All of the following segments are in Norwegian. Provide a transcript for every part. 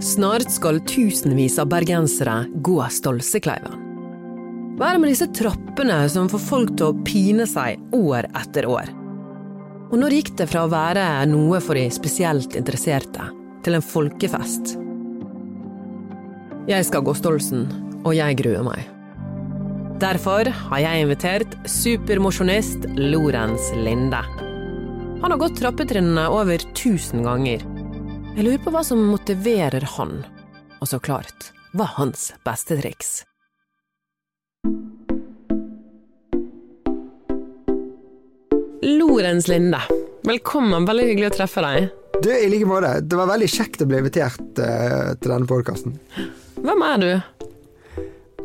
Snart skal tusenvis av bergensere gå Stolsekleiven. Hva er det med disse trappene som får folk til å pine seg år etter år? Og når gikk det fra å være noe for de spesielt interesserte, til en folkefest? Jeg skal gå Stolsen, og jeg gruer meg. Derfor har jeg invitert supermosjonist Lorentz Linde. Han har gått trappetrinnene over 1000 ganger. Jeg lurer på hva som motiverer han, og så klart, hva er hans beste triks? Lorentz Linde, velkommen, veldig hyggelig å treffe deg. Du, I like måte. Det var veldig kjekt å bli invitert uh, til denne podkasten. Hvem er du?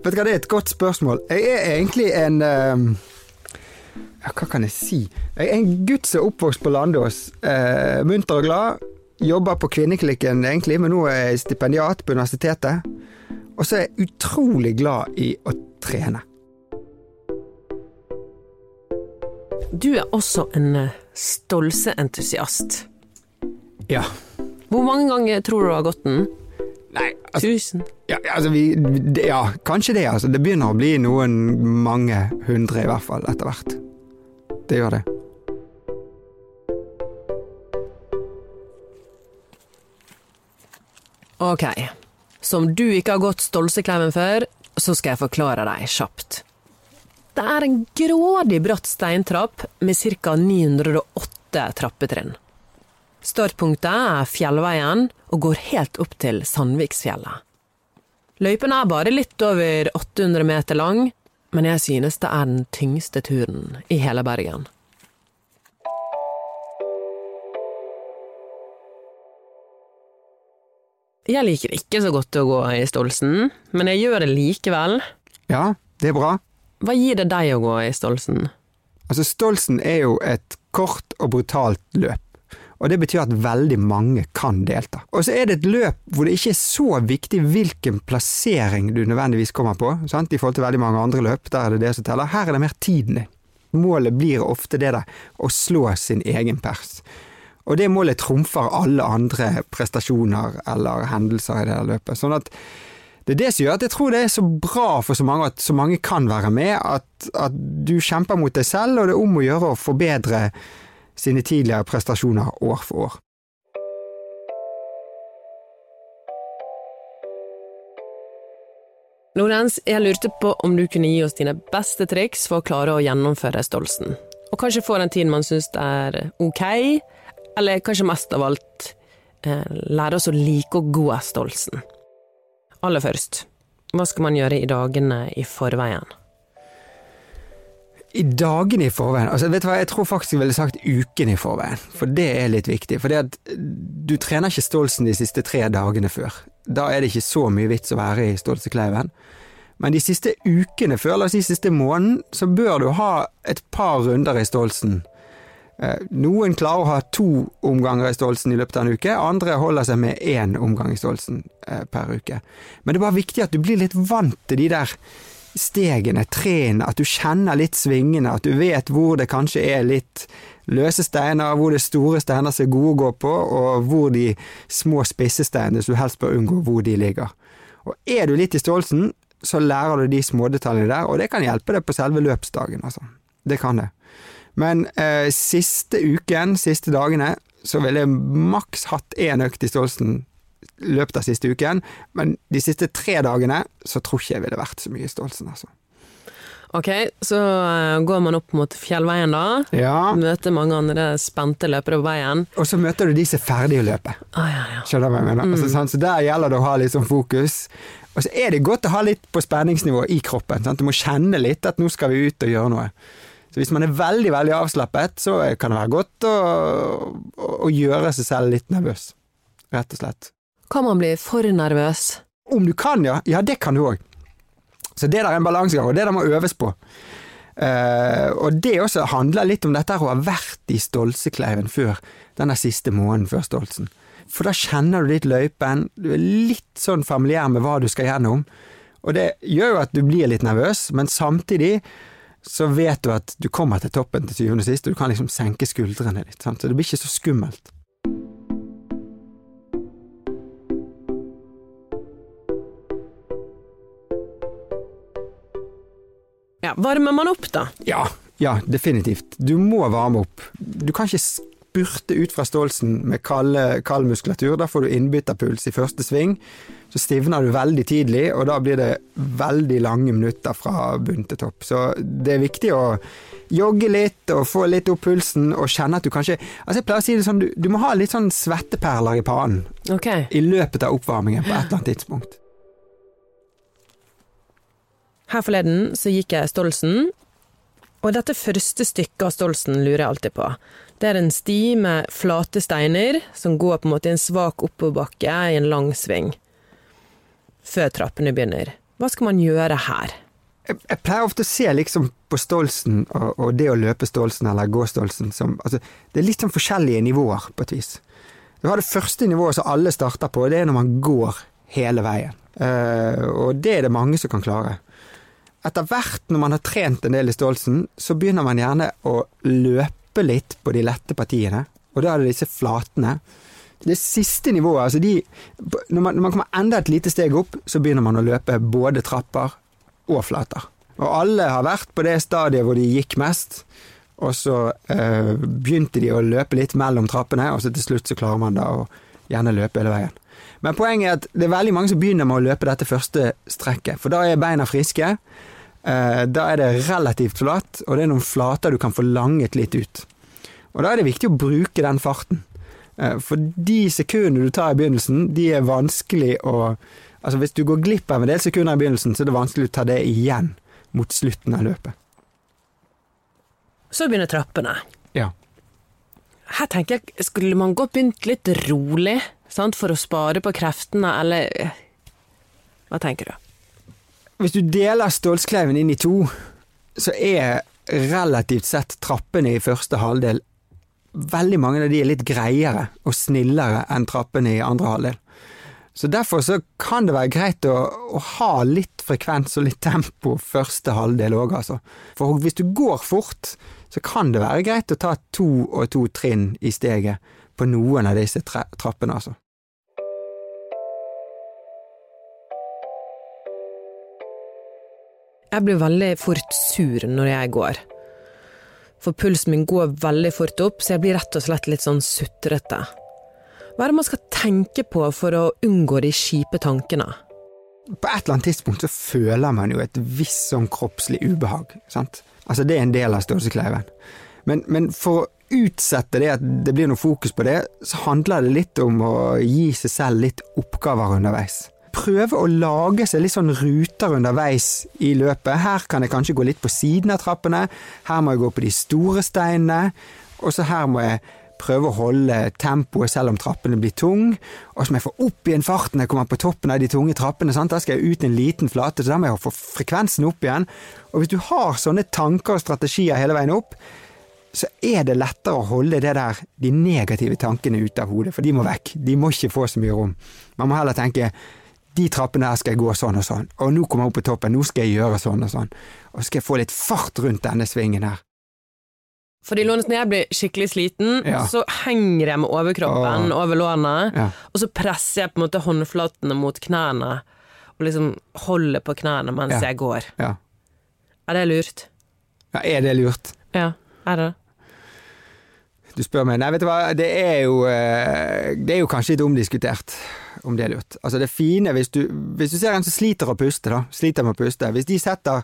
Vet du hva, Det er et godt spørsmål. Jeg er egentlig en uh, Hva kan jeg si? Jeg er en gutt som er oppvokst på Landås. Uh, munter og glad. Jobber på Kvinneklikken egentlig, men nå er jeg stipendiat på universitetet. Og så er jeg utrolig glad i å trene. Du er også en eh, stolseentusiast. Ja. Hvor mange ganger tror du du har gått den? Nei, altså, Tusen? ja, altså vi, det- ja, kanskje det. altså. Det begynner å bli noen mange hundre i hvert fall, etter hvert. Det gjør det. Ok, som du ikke har gått Stolsekleiven før, så skal jeg forklare deg kjapt. Det er en grådig bratt steintrapp med ca. 908 trappetrinn. Startpunktet er Fjellveien og går helt opp til Sandviksfjellet. Løypen er bare litt over 800 meter lang, men jeg synes det er den tyngste turen i hele Bergen. Jeg liker ikke så godt å gå i Stolsen, men jeg gjør det likevel. Ja, det er bra. Hva gir det deg å gå i Stolsen? Altså, Stolsen er jo et kort og brutalt løp. Og det betyr at veldig mange kan delta. Og så er det et løp hvor det ikke er så viktig hvilken plassering du nødvendigvis kommer på, sant? i forhold til veldig mange andre løp. Der er det det som teller. Her er det mer tiden din. Målet blir ofte det der å slå sin egen pers. Og det målet trumfer alle andre prestasjoner eller hendelser i det her løpet. Sånn at det er det som gjør at jeg tror det er så bra for så mange at så mange kan være med, at, at du kjemper mot deg selv, og det er om å gjøre å forbedre sine tidligere prestasjoner år for år. Lorenz, jeg lurte på om du kunne gi oss dine beste triks for å klare å gjennomføre Stolsen. Og kanskje få den tiden man syns er ok, eller kanskje mest av alt eh, lære oss å like og gå Stolsen. Aller først, hva skal man gjøre i dagene i forveien? I dagene i forveien, altså vet du hva, jeg tror faktisk jeg ville sagt uken i forveien, for det er litt viktig. For det at du trener ikke Stolsen de siste tre dagene før. Da er det ikke så mye vits å være i Stolsekleiven. Men de siste ukene før, la oss si siste måneden, så bør du ha et par runder i Stolsen. Eh, Noen klarer å ha to omganger i Stolsen i løpet av en uke, andre holder seg med én omgang i Stolsen eh, per uke. Men det er bare viktig at du blir litt vant til de der stegene, trærne, at du kjenner litt svingene, at du vet hvor det kanskje er litt løse steiner, hvor det store steiner som er gode å gå på, og hvor de små spisse steinene som du helst bør unngå, hvor de ligger. Og er du litt i stålsen, så lærer du de smådetaljene der, og det kan hjelpe deg på selve løpsdagen, altså. Det kan det. Men eh, siste uken, siste dagene, så ville jeg maks hatt én økt i stålsen løpet av siste uken, men de siste tre dagene så tror ikke jeg ville vært så mye i Stolsen, altså. Ok, så eh, går man opp mot fjellveien da. Ja. Møter mange andre spente løpere på veien. Og så møter du de som er ferdige å løpe. Ah, ja, ja. Skjønner du hva jeg mener? Altså, sant? så der gjelder det å ha litt sånn fokus. Og så er det godt å ha litt på spenningsnivå i kroppen. Sant? Du må kjenne litt at nå skal vi ut og gjøre noe. Så hvis man er veldig, veldig avslappet, så kan det være godt å, å, å gjøre seg selv litt nervøs. Rett og slett. Kan man bli for nervøs? Om du kan, ja. Ja, det kan du òg. Så det der er en balansegang, og det der må øves på. Uh, og det også handler litt om dette å ha vært i Stolsekleiven før denne siste måneden før Stolsen. For da kjenner du litt løypen, du er litt sånn familiær med hva du skal gjennom. Og det gjør jo at du blir litt nervøs, men samtidig så vet du at du kommer til toppen til syvende og sist, og du kan liksom senke skuldrene litt. Sant? Så det blir ikke så skummelt. Ja, varmer man opp, da? Ja, ja, definitivt. Du må varme opp. Du kan ikke spurte ut fra stålsen med kald, kald muskulatur. Da får du innbytterpuls i første sving. Så stivner du veldig tidlig, og da blir det veldig lange minutter fra bunn til topp. Så det er viktig å jogge litt og få litt opp pulsen og kjenne at du kanskje Altså jeg pleier å si det sånn, du, du må ha litt sånn svetteperler i pannen okay. i løpet av oppvarmingen på et eller annet tidspunkt. Her forleden så gikk jeg Stolsen, og dette første stykket av Stolsen lurer jeg alltid på. Det er en sti med flate steiner som går på en måte i en svak oppoverbakke i en lang sving. Før trappene begynner. Hva skal man gjøre her? Jeg, jeg pleier ofte å se liksom på Stolsen og, og, det å løpe Stolsen eller gå Stolsen som altså, Det er litt sånn forskjellige nivåer, på et vis. Du har det første nivået som alle starter på, det er når man går hele veien. Uh, og det er det mange som kan klare. Etter hvert når man har trent en del i ståelsen, så begynner man gjerne å løpe litt på de lette partiene. Og da er det disse flatene. Det siste nivået, altså de når man, når man kommer enda et lite steg opp, så begynner man å løpe både trapper og flater. Og alle har vært på det stadiet hvor de gikk mest, og så eh, begynte de å løpe litt mellom trappene, og så til slutt så klarer man da å gjerne løpe hele veien. Men poenget er at det er veldig mange som begynner med å løpe dette første strekket, for da er beina friske. Eh, da er det relativt flatt, og det er noen flater du kan få langet litt ut. Og da er det viktig å bruke den farten. Eh, for de sekundene du tar i begynnelsen, de er vanskelig å Altså hvis du går glipp av en del sekunder i begynnelsen, så er det vanskelig å ta det igjen mot slutten av løpet. Så begynner trappene. Ja. Her tenker jeg, skulle man godt begynt litt rolig, sant, for å spare på kreftene, eller Hva tenker du? Hvis du deler Stålskleiven inn i to, så er relativt sett trappene i første halvdel Veldig mange av de er litt greiere og snillere enn trappene i andre halvdel. Så derfor så kan det være greit å, å ha litt frekvens og litt tempo første halvdel òg, altså. For hvis du går fort, så kan det være greit å ta to og to trinn i steget på noen av disse trappene, altså. Jeg blir veldig fort sur når jeg går. For pulsen min går veldig fort opp, så jeg blir rett og slett litt sånn sutrete. Hva er det man skal tenke på for å unngå de kjipe tankene? På et eller annet tidspunkt så føler man jo et visst sånn kroppslig ubehag. sant? Altså Det er en del av størrelseskleiven. Men, men for å utsette det at det blir noe fokus på det, så handler det litt om å gi seg selv litt oppgaver underveis prøve å lage seg litt sånn ruter underveis i løpet. Her kan jeg kanskje gå litt på siden av trappene, her må jeg gå på de store steinene, og så her må jeg prøve å holde tempoet selv om trappene blir tung, og så må jeg få opp igjen farten når jeg kommer på toppen av de tunge trappene. Sant? Da skal jeg ut en liten flate, så da må jeg få frekvensen opp igjen. Og hvis du har sånne tanker og strategier hele veien opp, så er det lettere å holde det der, de negative tankene ute av hodet, for de må vekk. De må ikke få så mye rom. Man må heller tenke de trappene her skal jeg gå sånn og sånn, og nå kommer jeg opp på toppen, nå skal jeg gjøre sånn og sånn, og så skal jeg få litt fart rundt denne svingen her. Fordi lånet når jeg blir skikkelig sliten, ja. så henger jeg med overkroppen Åh. over lårene, ja. og så presser jeg på en måte håndflatene mot knærne, og liksom holder på knærne mens ja. jeg går. Er det lurt? Ja, er det lurt? Ja, er det Du spør meg. Nei, vet du hva, det er jo, eh, det er jo kanskje litt omdiskutert om det er lurt. Altså det fine, hvis du, hvis du ser en som sliter å puste, da, sliter med å puste, hvis de setter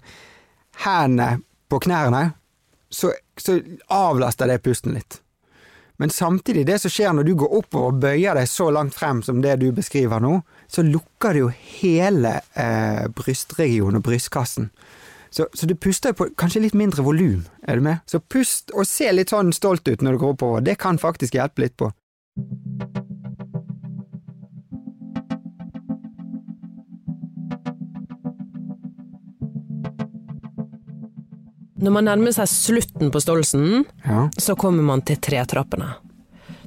hendene på knærne, så, så avlaster det pusten litt. Men samtidig, det som skjer når du går oppover og bøyer deg så langt frem som det du beskriver nå, så lukker det jo hele eh, brystregionen og brystkassen. Så, så, du puster på kanskje litt mindre volum, er du med? Så pust og se litt sånn stolt ut når du går oppover, det kan faktisk hjelpe litt på. Når man nærmer seg slutten på Stolsen, ja. så kommer man til tretrappene.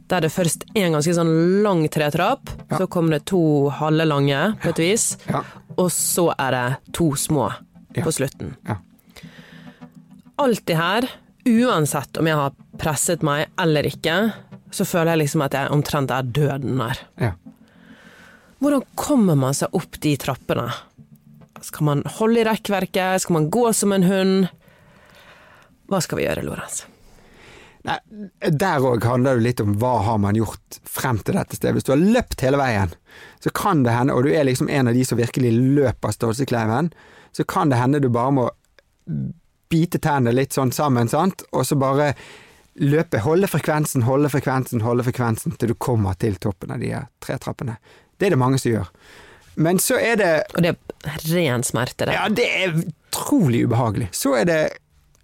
Der er det først en ganske sånn lang tretrapp, ja. så kommer det to halve lange, på et vis, ja. og så er det to små på slutten. Alltid her, uansett om jeg har presset meg eller ikke, så føler jeg liksom at jeg omtrent er døden der. Hvordan kommer man seg opp de trappene? Skal man holde i rekkverket? Skal man gå som en hund? Hva skal vi gjøre, Lorentz? Nei, der òg handler det litt om hva har man gjort frem til dette stedet. Hvis du har løpt hele veien, så kan det hende, og du er liksom en av de som virkelig løper Stolsekleiven, så kan det hende du bare må bite tennene litt sånn sammen, sant, og så bare løpe, holde frekvensen, holde frekvensen, holde frekvensen til du kommer til toppen av de her tre trappene. Det er det mange som gjør. Men så er det Og det er ren smerte, det. Ja, det er utrolig ubehagelig. Så er det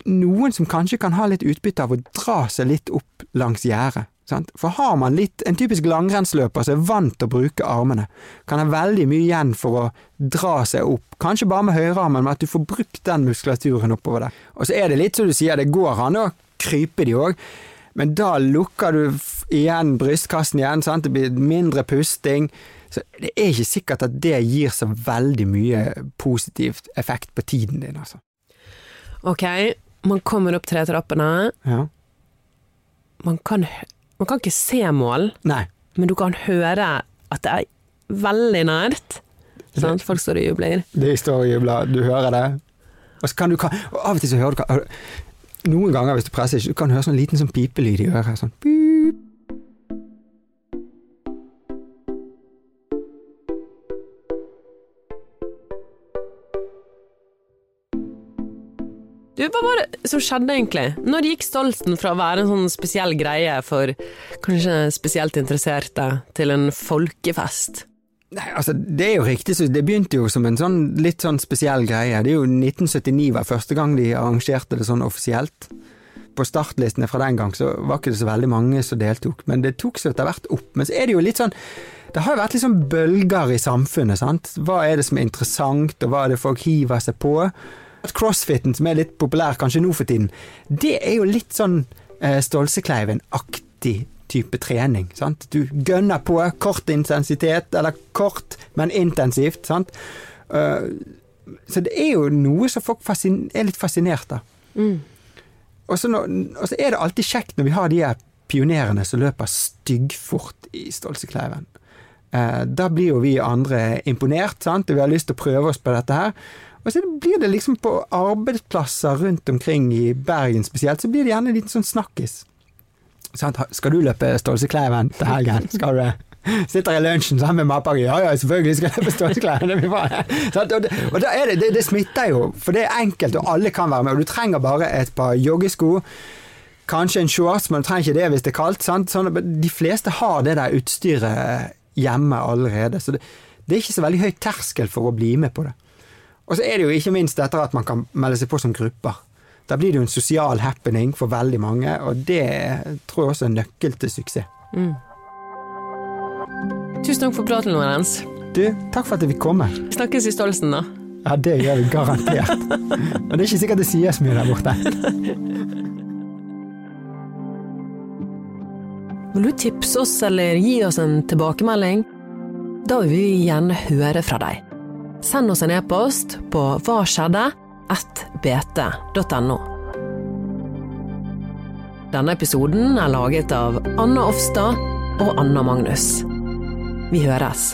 noen som kanskje kan ha litt utbytte av å dra seg litt opp langs gjerdet. For har man litt, en typisk langrennsløper som er vant til å bruke armene, kan ha veldig mye igjen for å dra seg opp, kanskje bare med høyrearmen, men at du får brukt den muskulaturen oppover der. Og så er det litt som du sier, det går an å krype de òg, men da lukker du igjen brystkassen igjen, sant? det blir mindre pusting. Så det er ikke sikkert at det gir så veldig mye positivt effekt på tiden din, altså. Ok, man kommer opp tre trappene. Ja. Man kan, man kan ikke se mål, Nei. men du kan høre at det er veldig nært. Sant? Folk står og jubler. De står og jubler, du hører det. Og så kan du og Av og til så hører du Noen ganger hvis du presser ikke, du kan høre sånn liten sånn pipelyd i øret. Sånn Du, hva var det som skjedde egentlig? Når gikk Stolten fra å være en sånn spesiell greie for kanskje spesielt interesserte, til en folkefest? Nei, altså Det er jo riktig, det begynte jo som en sånn litt sånn spesiell greie. Det er jo 1979 var første gang de arrangerte det sånn offisielt. På startlistene fra den gang så var ikke det så veldig mange som deltok, men det tok seg etter hvert opp. Men så er det jo litt sånn Det har jo vært litt sånn bølger i samfunnet, sant. Hva er det som er interessant, og hva er det folk hiver seg på? At crossfiten, som er litt populær kanskje nå for tiden, det er jo litt sånn eh, Stolsekleiven-aktig type trening. Sant? Du gønner på kort intensitet, eller kort, men intensivt. Sant? Uh, så det er jo noe som folk er litt fascinert av. Mm. Og så er det alltid kjekt når vi har de her pionerene som løper styggfort i Stolsekleiven. Uh, da blir jo vi andre imponert, sant? og vi har lyst til å prøve oss på dette her. Og så blir det liksom på arbeidsplasser rundt omkring i Bergen spesielt, så blir det gjerne en liten sånn snakkis. Skal du løpe stålseklæven til helgen? Skal du? Sitter i lunsjen sammen med matpakke. Ja ja, selvfølgelig skal jeg løpe stålseklæven og, det, og det, det, det smitter jo, for det er enkelt, og alle kan være med. Og du trenger bare et par joggesko. Kanskje en shorts, men du trenger ikke det hvis det er kaldt. Sånn, de fleste har det der utstyret hjemme allerede, så det er ikke så veldig høy terskel for å bli med på det. Og så er det jo ikke minst dette at man kan melde seg på som grupper. Da blir det jo en sosial happening for veldig mange, og det tror jeg også er nøkkel til suksess. Mm. Tusen takk for praten, Lorentz. Du, takk for at jeg fikk komme. Snakkes i Stolsen, da. Ja, det gjør vi garantert. Men det er ikke sikkert det sies mye der borte. Vil du tipse oss eller gi oss en tilbakemelding? Da vil vi gjerne høre fra deg. Send oss en e-post på hva skjedde bt.no. Denne episoden er laget av Anna Offstad og Anna Magnus. Vi høres.